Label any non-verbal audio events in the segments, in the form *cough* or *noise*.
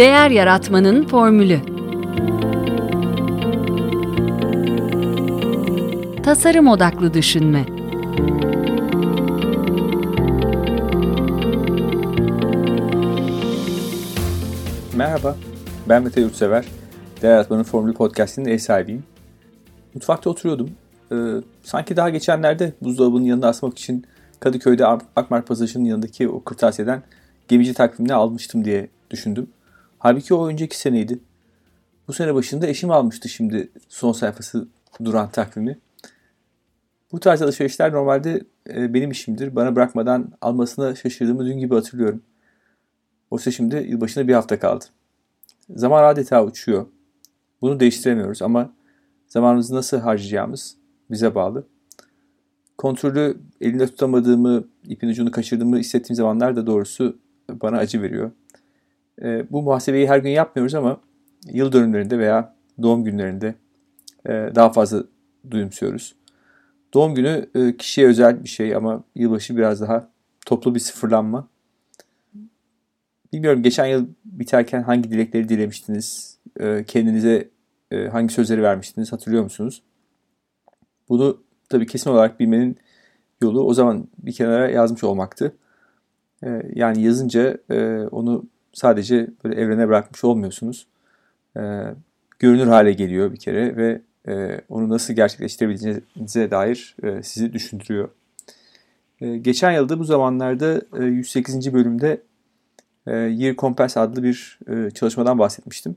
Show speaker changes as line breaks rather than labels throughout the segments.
Değer Yaratmanın Formülü Tasarım Odaklı Düşünme
Merhaba, ben Mete Yurtsever. Değer Yaratmanın Formülü Podcast'inin ev sahibiyim. Mutfakta oturuyordum. Ee, sanki daha geçenlerde buzdolabının yanına asmak için Kadıköy'de Akmar Pasajı'nın yanındaki o kırtasiyeden gemici takvimini almıştım diye düşündüm. Halbuki o önceki seneydi. Bu sene başında eşim almıştı şimdi son sayfası duran takvimi. Bu tarz alışverişler normalde e, benim işimdir. Bana bırakmadan almasına şaşırdığımı dün gibi hatırlıyorum. Oysa şimdi yılbaşına bir hafta kaldı. Zaman adeta uçuyor. Bunu değiştiremiyoruz ama zamanımızı nasıl harcayacağımız bize bağlı. Kontrolü elinde tutamadığımı, ipin ucunu kaçırdığımı hissettiğim zamanlar da doğrusu bana acı veriyor. E, bu muhasebeyi her gün yapmıyoruz ama yıl dönümlerinde veya doğum günlerinde e, daha fazla duyumsuyoruz. Doğum günü e, kişiye özel bir şey ama yılbaşı biraz daha toplu bir sıfırlanma. Bilmiyorum geçen yıl biterken hangi dilekleri dilemiştiniz? E, kendinize e, hangi sözleri vermiştiniz hatırlıyor musunuz? Bunu tabii kesin olarak bilmenin yolu o zaman bir kenara yazmış olmaktı. E, yani yazınca e, onu sadece böyle evrene bırakmış olmuyorsunuz. E, görünür hale geliyor bir kere ve e, onu nasıl gerçekleştirebileceğinize dair e, sizi düşündürüyor. E, geçen yılda bu zamanlarda e, 108. bölümde e, Year Compass adlı bir e, çalışmadan bahsetmiştim.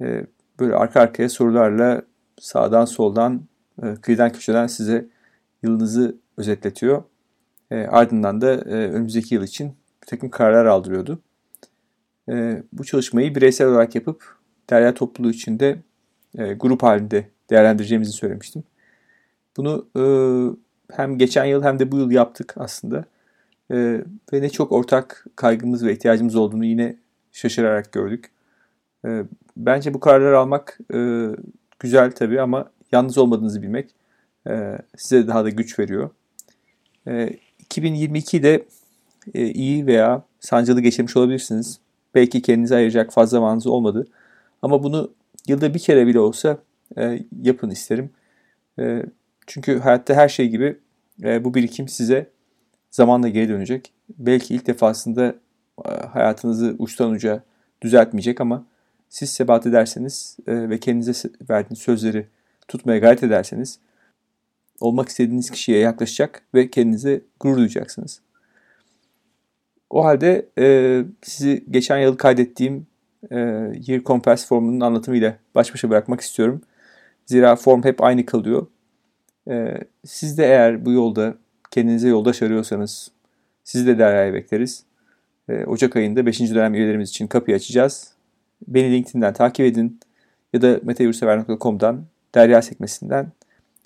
E, böyle arka arkaya sorularla sağdan soldan e, kıyıdan köşeden size yılınızı özetletiyor. E, ardından da e, önümüzdeki yıl için bir takım kararlar aldırıyordu. E, bu çalışmayı bireysel olarak yapıp derya topluluğu içinde e, grup halinde değerlendireceğimizi söylemiştim. Bunu e, hem geçen yıl hem de bu yıl yaptık aslında. E, ve ne çok ortak kaygımız ve ihtiyacımız olduğunu yine şaşırarak gördük. E, bence bu kararları almak e, güzel tabii ama yalnız olmadığınızı bilmek e, size daha da güç veriyor. E, 2022'de e, iyi veya sancılı geçirmiş olabilirsiniz. Belki kendinize ayıracak fazla zamanınız olmadı. Ama bunu yılda bir kere bile olsa e, yapın isterim. E, çünkü hayatta her şey gibi e, bu birikim size zamanla geri dönecek. Belki ilk defasında e, hayatınızı uçtan uca düzeltmeyecek ama siz sebat ederseniz e, ve kendinize verdiğiniz sözleri tutmaya gayret ederseniz olmak istediğiniz kişiye yaklaşacak ve kendinize gurur duyacaksınız. O halde e, sizi geçen yıl kaydettiğim e, Year Compass formunun anlatımıyla baş başa bırakmak istiyorum. Zira form hep aynı kalıyor. E, siz de eğer bu yolda kendinize yoldaş arıyorsanız sizi de Derya'ya bekleriz. E, Ocak ayında 5. dönem üyelerimiz için kapıyı açacağız. Beni LinkedIn'den takip edin ya da meteyursever.com'dan Derya sekmesinden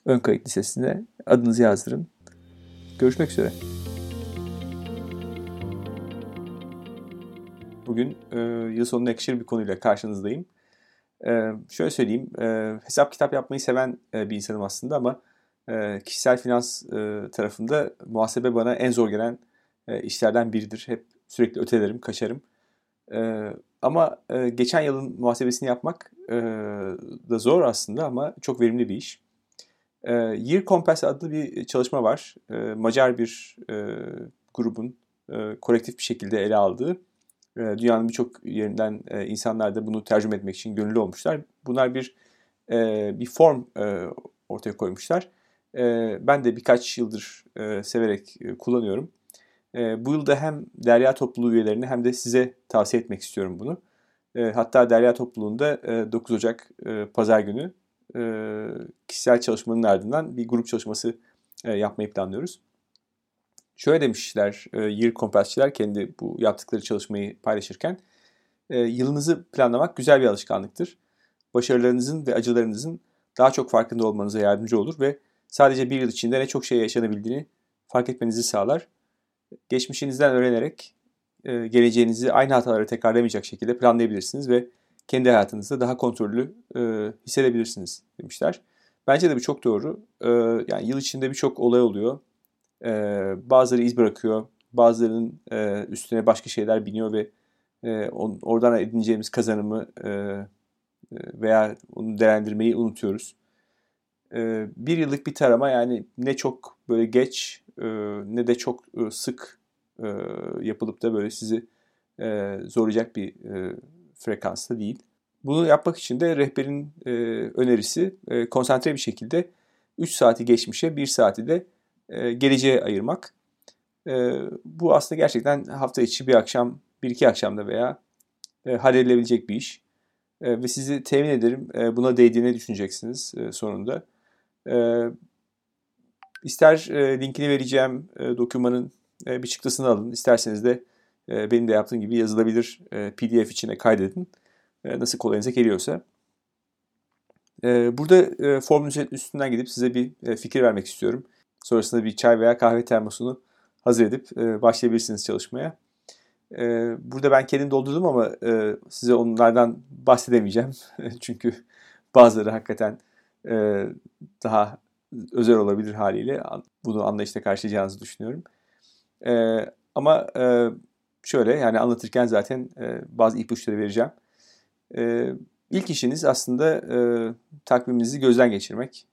ön kayıt listesine adınızı yazdırın. Görüşmek üzere. Bugün e, yıl sonuna yakışır bir konuyla karşınızdayım. E, şöyle söyleyeyim, e, hesap kitap yapmayı seven e, bir insanım aslında ama e, kişisel finans e, tarafında muhasebe bana en zor gelen e, işlerden biridir. Hep sürekli ötelerim, kaçarım. E, ama e, geçen yılın muhasebesini yapmak e, da zor aslında ama çok verimli bir iş. E, Year Compass adlı bir çalışma var. E, Macar bir e, grubun e, kolektif bir şekilde ele aldığı. E, dünyanın birçok yerinden e, insanlar da bunu tercüme etmek için gönüllü olmuşlar. Bunlar bir e, bir form e, ortaya koymuşlar. Ben de birkaç yıldır severek kullanıyorum. Bu yılda hem Derya topluluğu üyelerine hem de size tavsiye etmek istiyorum bunu. Hatta Derya topluluğunda e, 9 Ocak Pazar günü kişisel çalışmanın ardından bir grup çalışması yapmayı planlıyoruz. Şöyle demişler e, Year Compass'çiler kendi bu yaptıkları çalışmayı paylaşırken. E, yılınızı planlamak güzel bir alışkanlıktır. Başarılarınızın ve acılarınızın daha çok farkında olmanıza yardımcı olur ve sadece bir yıl içinde ne çok şey yaşanabildiğini fark etmenizi sağlar. Geçmişinizden öğrenerek e, geleceğinizi aynı hataları tekrarlamayacak şekilde planlayabilirsiniz ve kendi hayatınızda daha kontrollü e, hissedebilirsiniz demişler. Bence de bu çok doğru. E, yani yıl içinde birçok olay oluyor. E, bazıları iz bırakıyor, bazılarının e, üstüne başka şeyler biniyor ve e, on, oradan edineceğimiz kazanımı e, e, veya onu değerlendirmeyi unutuyoruz. E, bir yıllık bir tarama yani ne çok böyle geç e, ne de çok e, sık e, yapılıp da böyle sizi e, zorlayacak bir e, frekansta değil. Bunu yapmak için de rehberin e, önerisi e, konsantre bir şekilde 3 saati geçmişe 1 saati de e, geleceğe ayırmak. E, bu aslında gerçekten hafta içi bir akşam, bir iki akşamda veya e, halledilebilecek bir iş. E, ve sizi temin ederim buna değdiğini düşüneceksiniz sonunda. E, ister e, linkini vereceğim dokümanın bir çıktısını alın. İsterseniz de benim de yaptığım gibi yazılabilir PDF içine kaydedin. Nasıl kolayınıza geliyorsa. Burada formülün üstünden gidip size bir fikir vermek istiyorum. Sonrasında bir çay veya kahve termosunu hazır edip e, başlayabilirsiniz çalışmaya. E, burada ben kendim doldurdum ama e, size onlardan bahsedemeyeceğim. *laughs* Çünkü bazıları hakikaten e, daha özel olabilir haliyle. Bunu anlayışla karşılayacağınızı düşünüyorum. E, ama e, şöyle yani anlatırken zaten e, bazı ipuçları vereceğim. E, ilk işiniz aslında e, takviminizi gözden geçirmek.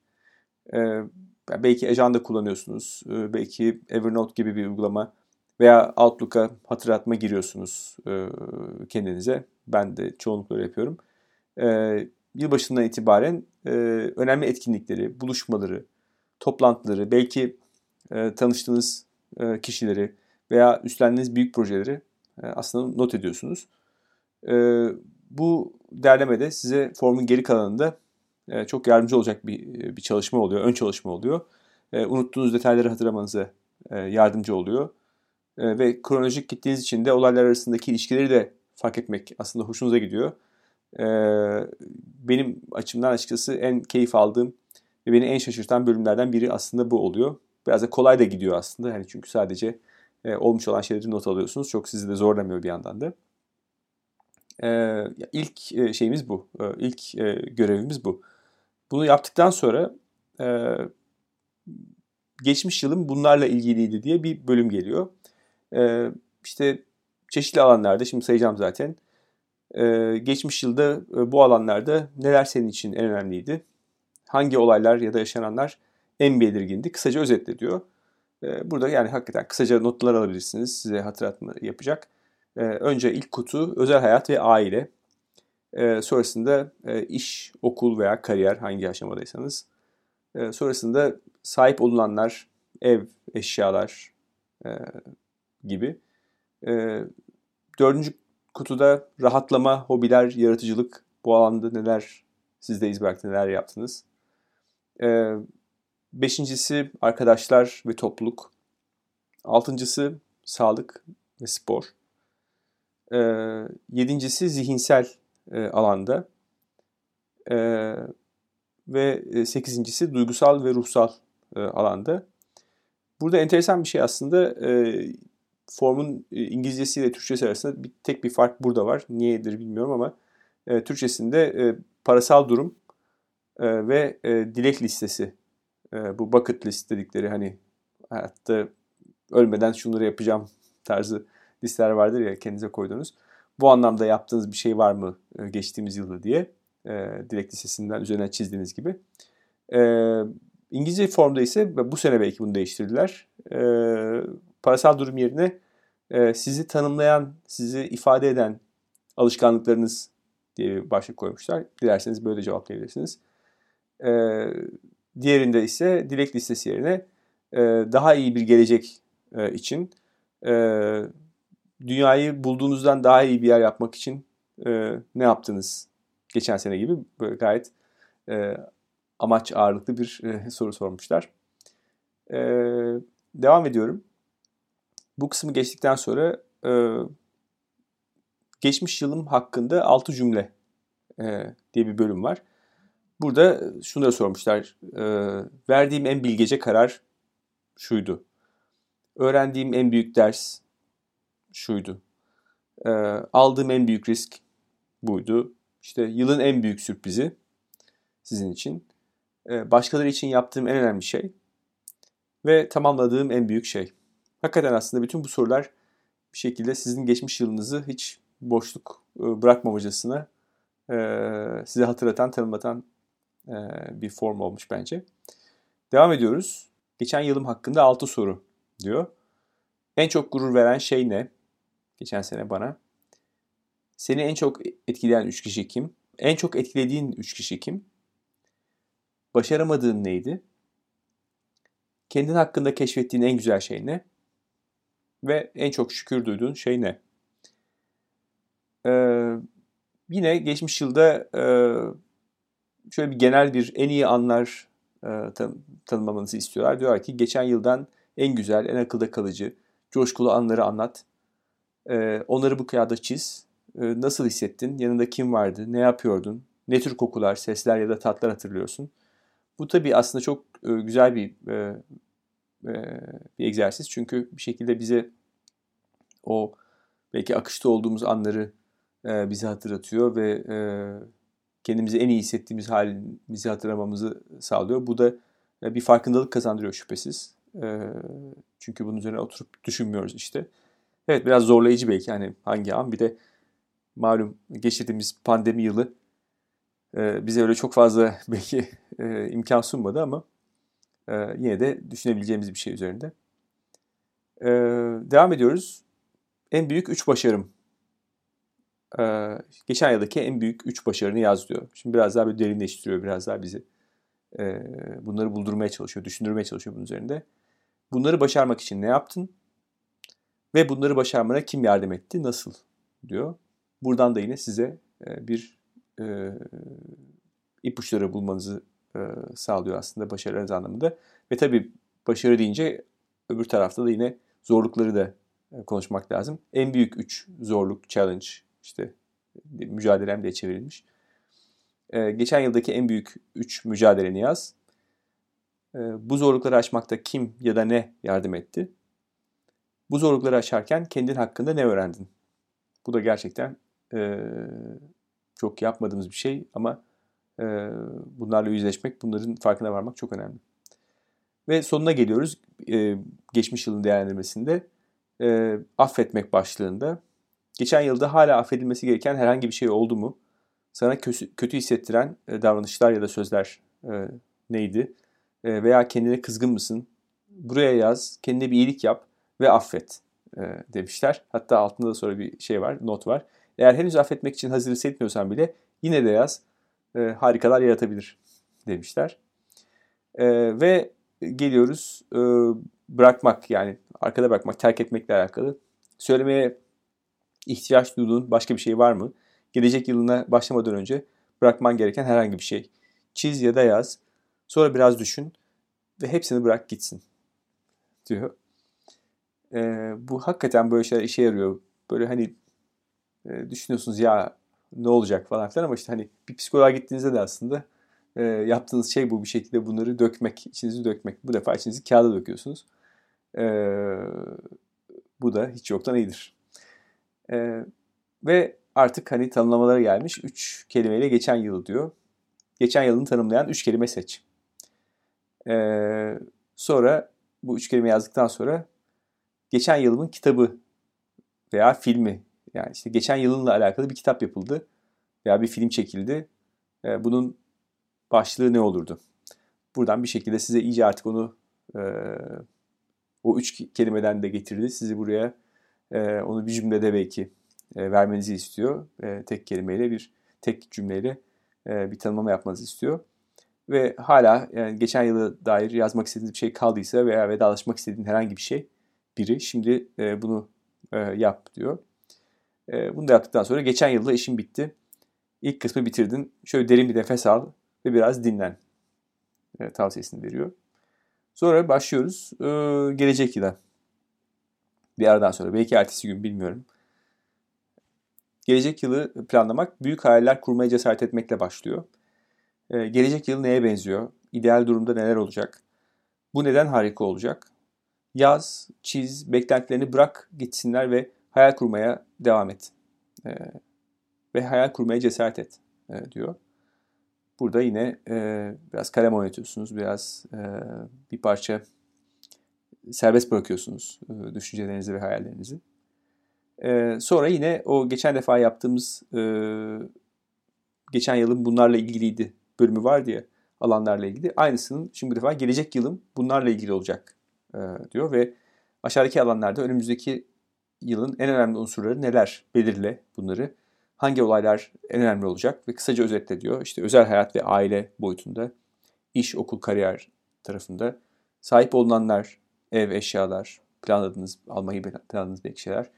E, belki ajanda kullanıyorsunuz, e, belki Evernote gibi bir uygulama veya Outlook'a hatırlatma giriyorsunuz e, kendinize. Ben de çoğunlukla yapıyorum. E, yılbaşından itibaren önemli etkinlikleri, buluşmaları, toplantıları, belki tanıştığınız kişileri veya üstlendiğiniz büyük projeleri aslında not ediyorsunuz. Bu derlemede size formun geri kalanında çok yardımcı olacak bir, bir çalışma oluyor, ön çalışma oluyor. Unuttuğunuz detayları hatırlamanıza yardımcı oluyor. Ve kronolojik gittiğiniz için de olaylar arasındaki ilişkileri de fark etmek aslında hoşunuza gidiyor. Benim açımdan açıkçası en keyif aldığım ve beni en şaşırtan bölümlerden biri aslında bu oluyor. Biraz da kolay da gidiyor aslında. Yani çünkü sadece e, olmuş olan şeyleri not alıyorsunuz. Çok sizi de zorlamıyor bir yandan da. E, ilk e, şeyimiz bu. E, ilk e, görevimiz bu. Bunu yaptıktan sonra e, geçmiş yılım bunlarla ilgiliydi diye bir bölüm geliyor. E, işte çeşitli alanlarda, şimdi sayacağım zaten. E, geçmiş yılda e, bu alanlarda neler senin için en önemliydi? Hangi olaylar ya da yaşananlar en belirgindi? Kısaca özetle diyor. Ee, burada yani hakikaten kısaca notlar alabilirsiniz. Size hatırlatma yapacak. Ee, önce ilk kutu özel hayat ve aile. Ee, sonrasında e, iş, okul veya kariyer hangi aşamadaysanız. Sonrasında sahip olulanlar, ev, eşyalar e, gibi. Dördüncü kutuda rahatlama, hobiler, yaratıcılık. Bu alanda neler sizde iz bıraktı, neler yaptınız. Beşincisi arkadaşlar ve topluluk. Altıncısı sağlık ve spor. E, yedincisi zihinsel e, alanda. E, ve sekizincisi duygusal ve ruhsal e, alanda. Burada enteresan bir şey aslında e, formun İngilizcesi ile Türkçesi arasında bir, tek bir fark burada var. Niyedir bilmiyorum ama e, Türkçesinde e, parasal durum e, ve e, dilek listesi e, bu bucket list dedikleri hani hayatta ölmeden şunları yapacağım tarzı listeler vardır ya kendinize koyduğunuz. Bu anlamda yaptığınız bir şey var mı e, geçtiğimiz yılda diye e, dilek listesinden üzerine çizdiğiniz gibi. E, İngilizce formda ise bu sene belki bunu değiştirdiler. E, parasal durum yerine e, sizi tanımlayan, sizi ifade eden alışkanlıklarınız diye bir başlık koymuşlar. Dilerseniz böyle cevaplayabilirsiniz. E, Diğerinde ise dilek listesi yerine e, daha iyi bir gelecek e, için e, dünyayı bulduğunuzdan daha iyi bir yer yapmak için e, ne yaptınız geçen sene gibi böyle gayet e, amaç ağırlıklı bir e, *laughs* soru sormuşlar. E, devam ediyorum. Bu kısmı geçtikten sonra e, geçmiş yılım hakkında 6 cümle e, diye bir bölüm var. Burada şunları sormuşlar. E, verdiğim en bilgece karar şuydu. Öğrendiğim en büyük ders şuydu. E, aldığım en büyük risk buydu. İşte yılın en büyük sürprizi sizin için. E, başkaları için yaptığım en önemli şey ve tamamladığım en büyük şey. Hakikaten aslında bütün bu sorular bir şekilde sizin geçmiş yılınızı hiç boşluk e, bırakmamacasına e, size hatırlatan, tanımlatan e, bir form olmuş bence. Devam ediyoruz. Geçen yılım hakkında 6 soru diyor. En çok gurur veren şey ne? Geçen sene bana. Seni en çok etkileyen 3 kişi kim? En çok etkilediğin 3 kişi kim? Başaramadığın neydi? Kendin hakkında keşfettiğin en güzel şey ne? Ve en çok şükür duyduğun şey ne? Ee, yine geçmiş yılda e, şöyle bir genel bir en iyi anlar e, tan- tanımlamanızı istiyorlar. Diyorlar ki geçen yıldan en güzel, en akılda kalıcı, coşkulu anları anlat. E, onları bu kağıda çiz. E, nasıl hissettin? Yanında kim vardı? Ne yapıyordun? Ne tür kokular, sesler ya da tatlar hatırlıyorsun? Bu tabii aslında çok e, güzel bir e, e, bir egzersiz. Çünkü bir şekilde bize o belki akışta olduğumuz anları e, bize hatırlatıyor ve e, kendimizi en iyi hissettiğimiz halimizi hatırlamamızı sağlıyor. Bu da e, bir farkındalık kazandırıyor şüphesiz. E, çünkü bunun üzerine oturup düşünmüyoruz işte. Evet biraz zorlayıcı belki hani hangi an bir de malum geçirdiğimiz pandemi yılı e, bize öyle çok fazla *laughs* belki e, imkan sunmadı ama e, yine de düşünebileceğimiz bir şey üzerinde. Devam ediyoruz. En büyük üç başarım. Geçen yıldaki en büyük üç başarını yaz diyor. Şimdi biraz daha bir derinleştiriyor, biraz daha bizi bunları buldurmaya çalışıyor, düşündürmeye çalışıyor bunun üzerinde. Bunları başarmak için ne yaptın? Ve bunları başarmana kim yardım etti, nasıl diyor. Buradan da yine size e, bir e, ipuçları bulmanızı e, sağlıyor aslında başarılarınız anlamında. Ve tabii başarı deyince öbür tarafta da yine zorlukları da e, konuşmak lazım. En büyük üç zorluk, challenge işte mücadelem diye çevrilmiş. E, geçen yıldaki en büyük üç mücadeleni yaz. E, bu zorlukları aşmakta kim ya da ne yardım etti? Bu zorlukları aşarken kendin hakkında ne öğrendin? Bu da gerçekten e, çok yapmadığımız bir şey ama e, bunlarla yüzleşmek, bunların farkına varmak çok önemli. Ve sonuna geliyoruz e, geçmiş yılın değerlendirmesinde. E, affetmek başlığında. Geçen yılda hala affedilmesi gereken herhangi bir şey oldu mu? Sana kötü, kötü hissettiren e, davranışlar ya da sözler e, neydi? E, veya kendine kızgın mısın? Buraya yaz, kendine bir iyilik yap ve affet e, demişler. Hatta altında da sonra bir şey var, not var. Eğer henüz affetmek için hazır hissetmiyorsan bile yine de yaz. E, harikalar yaratabilir demişler. E, ve geliyoruz e, bırakmak yani arkada bırakmak, terk etmekle alakalı. Söylemeye ihtiyaç duyduğun başka bir şey var mı? Gelecek yılına başlamadan önce bırakman gereken herhangi bir şey. Çiz ya da yaz. Sonra biraz düşün ve hepsini bırak gitsin diyor. Ee, bu hakikaten böyle şeyler işe yarıyor. Böyle hani e, düşünüyorsunuz ya ne olacak falan filan ama işte hani bir psikoloğa gittiğinizde de aslında e, yaptığınız şey bu bir şekilde bunları dökmek, içinizi dökmek. Bu defa içinizi kağıda döküyorsunuz. E, bu da hiç yoktan iyidir. E, ve artık hani tanımlamalara gelmiş. Üç kelimeyle geçen yıl diyor. Geçen yılını tanımlayan üç kelime seç. E, sonra bu üç kelime yazdıktan sonra geçen yılımın kitabı veya filmi yani işte geçen yılınla alakalı bir kitap yapıldı veya bir film çekildi. E, bunun başlığı ne olurdu? Buradan bir şekilde size iyice artık onu e, o üç kelimeden de getirdi. Sizi buraya e, onu bir cümlede belki e, vermenizi istiyor. Tek kelimeyle bir tek cümleyle bir tanımlama yapmanızı istiyor. Ve hala yani geçen yıla dair yazmak istediğiniz bir şey kaldıysa veya vedalaşmak istediğin herhangi bir şey biri şimdi e, bunu e, yap diyor. E, bunu da yaptıktan sonra geçen yılda işim bitti. İlk kısmı bitirdin. Şöyle derin bir nefes al ve biraz dinlen. E, tavsiyesini veriyor. Sonra başlıyoruz e, gelecek yıla. Bir aradan sonra belki ertesi gün bilmiyorum. Gelecek yılı planlamak büyük hayaller kurmaya cesaret etmekle başlıyor. E, gelecek yıl neye benziyor? İdeal durumda neler olacak? Bu neden harika olacak? Yaz, çiz, beklentilerini bırak gitsinler ve hayal kurmaya devam et. E, ve hayal kurmaya cesaret et e, diyor. Burada yine e, biraz kalem oynatıyorsunuz, biraz e, bir parça serbest bırakıyorsunuz e, düşüncelerinizi ve hayallerinizi. E, sonra yine o geçen defa yaptığımız e, geçen yılın bunlarla ilgiliydi bölümü vardı ya alanlarla ilgili. Aynısının şimdi bu defa gelecek yılın bunlarla ilgili olacak e, diyor ve aşağıdaki alanlarda önümüzdeki yılın en önemli unsurları neler belirle bunları. Hangi olaylar en önemli olacak ve kısaca özetle diyor. İşte özel hayat ve aile boyutunda, iş, okul, kariyer tarafında, sahip olunanlar, ev, eşyalar, planladığınız, almayı planladığınız belki şeyler,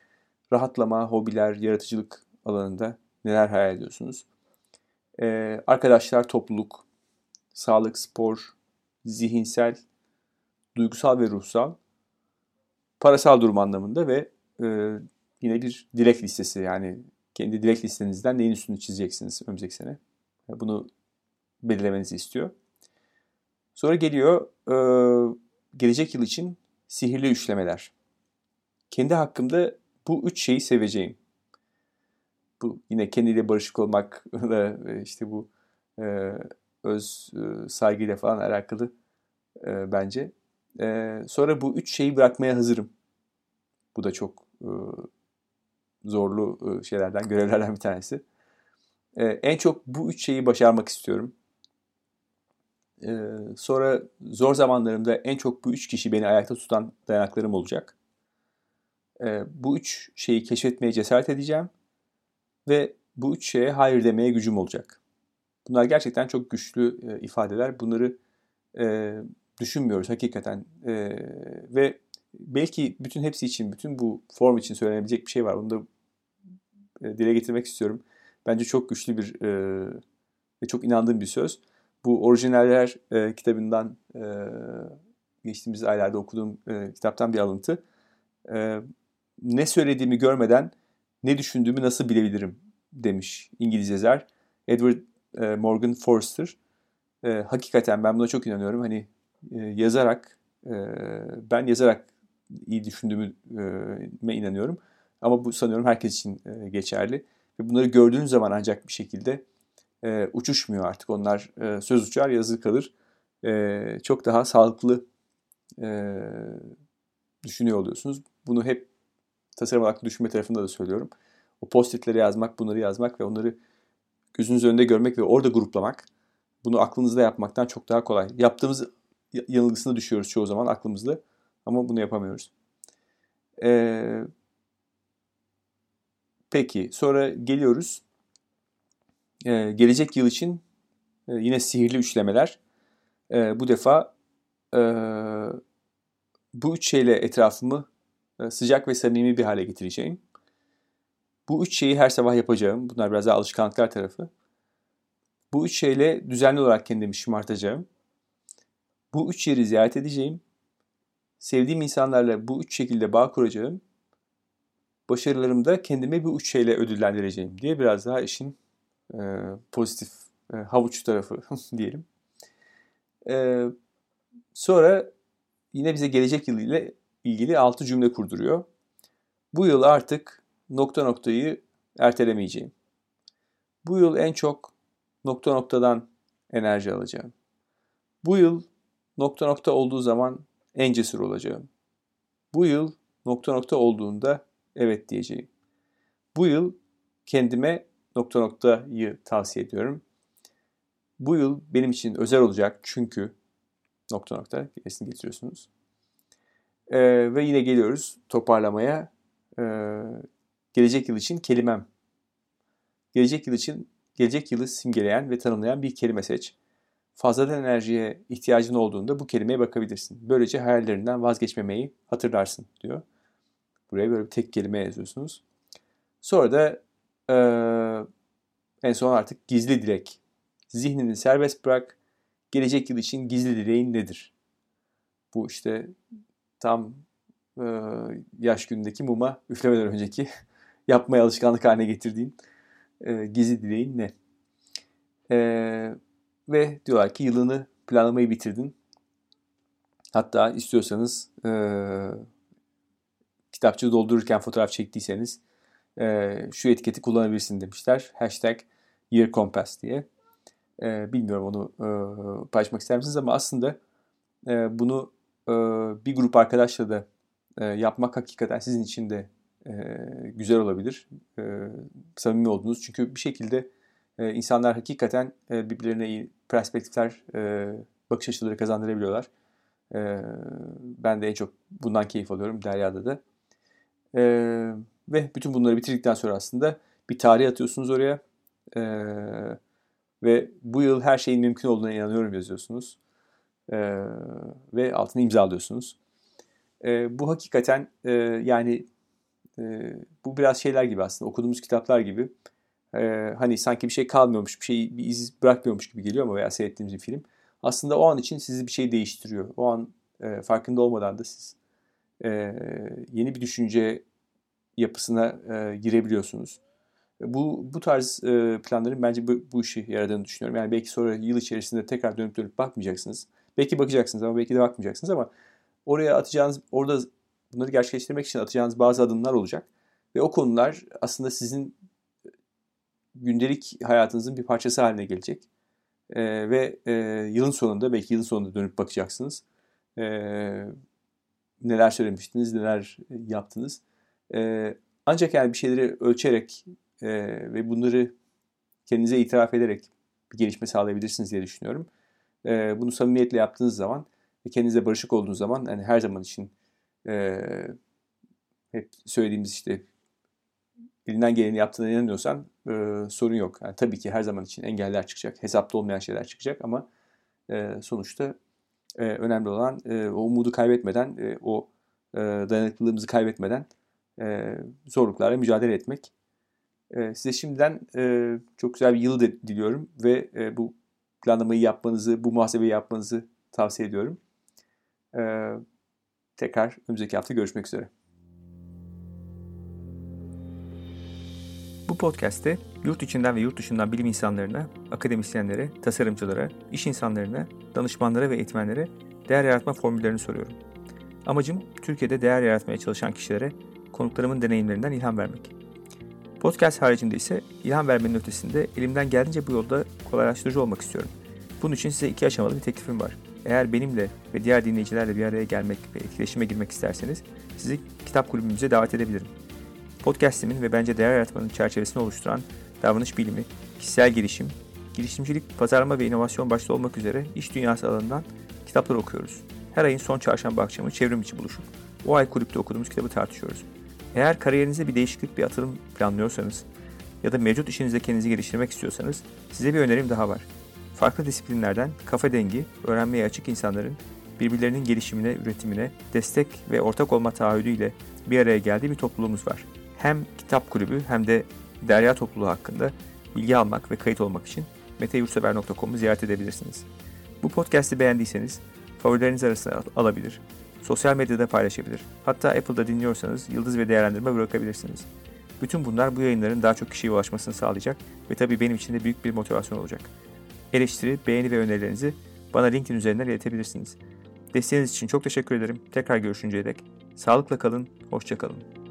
rahatlama, hobiler, yaratıcılık alanında neler hayal ediyorsunuz? Ee, arkadaşlar, topluluk, sağlık, spor, zihinsel, duygusal ve ruhsal, parasal durum anlamında ve e, yine bir dilek listesi yani kendi dilek listenizden neyin üstünü çizeceksiniz önümüzdeki sene. Bunu belirlemenizi istiyor. Sonra geliyor e, gelecek yıl için sihirli üçlemeler. Kendi hakkımda bu üç şeyi seveceğim. Bu yine kendiyle barışık olmak *laughs* da işte bu e, öz e, saygıyla falan alakalı e, bence. E, sonra bu üç şeyi bırakmaya hazırım. Bu da çok e, zorlu e, şeylerden, görevlerden bir tanesi. E, en çok bu üç şeyi başarmak istiyorum. E, sonra zor zamanlarımda en çok bu üç kişi beni ayakta tutan dayanaklarım olacak. E, bu üç şeyi keşfetmeye cesaret edeceğim ve bu üç şeye hayır demeye gücüm olacak. Bunlar gerçekten çok güçlü e, ifadeler. Bunları e, düşünmüyoruz hakikaten. E, ve belki bütün hepsi için, bütün bu form için söylenebilecek bir şey var. Bunu da e, dile getirmek istiyorum. Bence çok güçlü bir e, ve çok inandığım bir söz. Bu orijinaller e, kitabından e, geçtiğimiz aylarda okuduğum e, kitaptan bir alıntı. E, ne söylediğimi görmeden ne düşündüğümü nasıl bilebilirim demiş İngiliz yazar Edward e, Morgan Forster. E, hakikaten ben buna çok inanıyorum. Hani e, yazarak, e, ben yazarak iyi düşündüğüme inanıyorum. Ama bu sanıyorum herkes için e, geçerli. Ve bunları gördüğünüz zaman ancak bir şekilde uçuşmuyor artık. Onlar söz uçar, yazı kalır. Çok daha sağlıklı düşünüyor oluyorsunuz. Bunu hep tasarım odaklı düşünme tarafında da söylüyorum. O post-itleri yazmak, bunları yazmak ve onları gözünüz önünde görmek ve orada gruplamak bunu aklınızda yapmaktan çok daha kolay. Yaptığımız yanılgısına düşüyoruz çoğu zaman aklımızda ama bunu yapamıyoruz. Ee, peki sonra geliyoruz. Ee, gelecek yıl için e, yine sihirli üçlemeler. Ee, bu defa e, bu üç şeyle etrafımı e, sıcak ve samimi bir hale getireceğim. Bu üç şeyi her sabah yapacağım. Bunlar biraz daha alışkanlıklar tarafı. Bu üç şeyle düzenli olarak kendimi şımartacağım. Bu üç yeri ziyaret edeceğim. Sevdiğim insanlarla bu üç şekilde bağ kuracağım. Başarılarımda kendime bu üç şeyle ödüllendireceğim diye biraz daha işin e, pozitif e, havuç tarafı *laughs* diyelim. E, sonra yine bize gelecek yıl ile ilgili altı cümle kurduruyor. Bu yıl artık nokta noktayı ertelemeyeceğim. Bu yıl en çok nokta noktadan enerji alacağım. Bu yıl nokta nokta olduğu zaman en cesur olacağım. Bu yıl nokta nokta olduğunda evet diyeceğim. Bu yıl kendime nokta noktayı tavsiye ediyorum. Bu yıl benim için özel olacak çünkü nokta nokta gerisini getiriyorsunuz. Ee, ve yine geliyoruz toparlamaya. Ee, gelecek yıl için kelimem. Gelecek yıl için gelecek yılı simgeleyen ve tanımlayan bir kelime seç. Fazladan enerjiye ihtiyacın olduğunda bu kelimeye bakabilirsin. Böylece hayallerinden vazgeçmemeyi hatırlarsın diyor. Buraya böyle bir tek kelime yazıyorsunuz. Sonra da e, en son artık gizli dilek. Zihnini serbest bırak. Gelecek yıl için gizli dileğin nedir? Bu işte tam e, yaş günündeki muma üflemeden önceki *laughs* yapmaya alışkanlık haline getirdiğin e, gizli dileğin ne? E, ve diyorlar ki yılını planlamayı bitirdin. Hatta istiyorsanız e, kitapçığı doldururken fotoğraf çektiyseniz e, şu etiketi kullanabilirsin demişler. Hashtag Year Compass diye. E, bilmiyorum onu e, paylaşmak ister misiniz ama aslında e, bunu e, bir grup arkadaşla da e, yapmak hakikaten sizin için de e, güzel olabilir. E, samimi olduğunuz. Çünkü bir şekilde e, insanlar hakikaten e, birbirlerine iyi perspektifler, e, bakış açıları kazandırabiliyorlar. E, ben de en çok bundan keyif alıyorum Derya'da da. E, ve bütün bunları bitirdikten sonra aslında bir tarih atıyorsunuz oraya. E, ve bu yıl her şeyin mümkün olduğuna inanıyorum yazıyorsunuz. E, ve altını imzalıyorsunuz. E, bu hakikaten e, yani e, bu biraz şeyler gibi aslında okuduğumuz kitaplar gibi. E, hani sanki bir şey kalmıyormuş, bir şey bir iz bırakmıyormuş gibi geliyor ama veya seyrettiğimiz bir film. Aslında o an için sizi bir şey değiştiriyor. O an e, farkında olmadan da siz e, yeni bir düşünce yapısına e, girebiliyorsunuz. Bu bu tarz e, planların bence bu, bu işi yaradığını düşünüyorum. Yani belki sonra yıl içerisinde tekrar dönüp dönüp bakmayacaksınız. Belki bakacaksınız ama belki de bakmayacaksınız ama oraya atacağınız, orada bunları gerçekleştirmek için atacağınız bazı adımlar olacak. Ve o konular aslında sizin gündelik hayatınızın bir parçası haline gelecek. E, ve e, yılın sonunda, belki yılın sonunda dönüp bakacaksınız. E, neler söylemiştiniz, neler yaptınız. E, ancak yani bir şeyleri ölçerek e, ve bunları kendinize itiraf ederek bir gelişme sağlayabilirsiniz diye düşünüyorum. E, bunu samimiyetle yaptığınız zaman ve kendinizle barışık olduğunuz zaman yani her zaman için e, hep söylediğimiz işte elinden geleni yaptığına inanıyorsan e, sorun yok. Yani tabii ki her zaman için engeller çıkacak, hesapta olmayan şeyler çıkacak ama e, sonuçta e, önemli olan e, o umudu kaybetmeden, e, o e, dayanıklılığımızı kaybetmeden e, zorluklarla mücadele etmek. E, size şimdiden e, çok güzel bir yıl diliyorum ve e, bu planlamayı yapmanızı, bu muhasebeyi yapmanızı tavsiye ediyorum. E, tekrar önümüzdeki hafta görüşmek üzere.
Bu podcast'te yurt içinden ve yurt dışından bilim insanlarına, akademisyenlere, tasarımcılara, iş insanlarına, danışmanlara ve eğitmenlere değer yaratma formüllerini soruyorum. Amacım Türkiye'de değer yaratmaya çalışan kişilere konuklarımın deneyimlerinden ilham vermek. Podcast haricinde ise ilham vermenin ötesinde elimden geldiğince bu yolda kolaylaştırıcı olmak istiyorum. Bunun için size iki aşamalı bir teklifim var. Eğer benimle ve diğer dinleyicilerle bir araya gelmek ve etkileşime girmek isterseniz sizi kitap kulübümüze davet edebilirim. Podcast'imin ve bence değer yaratmanın çerçevesini oluşturan davranış bilimi, kişisel gelişim, girişimcilik, pazarlama ve inovasyon başta olmak üzere iş dünyası alanından kitaplar okuyoruz. Her ayın son çarşamba akşamı çevrim içi buluşup o ay kulüpte okuduğumuz kitabı tartışıyoruz. Eğer kariyerinizde bir değişiklik, bir atılım planlıyorsanız ya da mevcut işinizde kendinizi geliştirmek istiyorsanız size bir önerim daha var. Farklı disiplinlerden kafa dengi, öğrenmeye açık insanların birbirlerinin gelişimine, üretimine destek ve ortak olma taahhüdüyle bir araya geldiği bir topluluğumuz var. Hem kitap kulübü hem de derya topluluğu hakkında bilgi almak ve kayıt olmak için meteyursever.com'u ziyaret edebilirsiniz. Bu podcast'i beğendiyseniz favorileriniz arasına alabilir, sosyal medyada paylaşabilir. Hatta Apple'da dinliyorsanız yıldız ve değerlendirme bırakabilirsiniz. Bütün bunlar bu yayınların daha çok kişiye ulaşmasını sağlayacak ve tabii benim için de büyük bir motivasyon olacak. Eleştiri, beğeni ve önerilerinizi bana LinkedIn üzerinden iletebilirsiniz. Desteğiniz için çok teşekkür ederim. Tekrar görüşünceye dek sağlıkla kalın, hoşça kalın.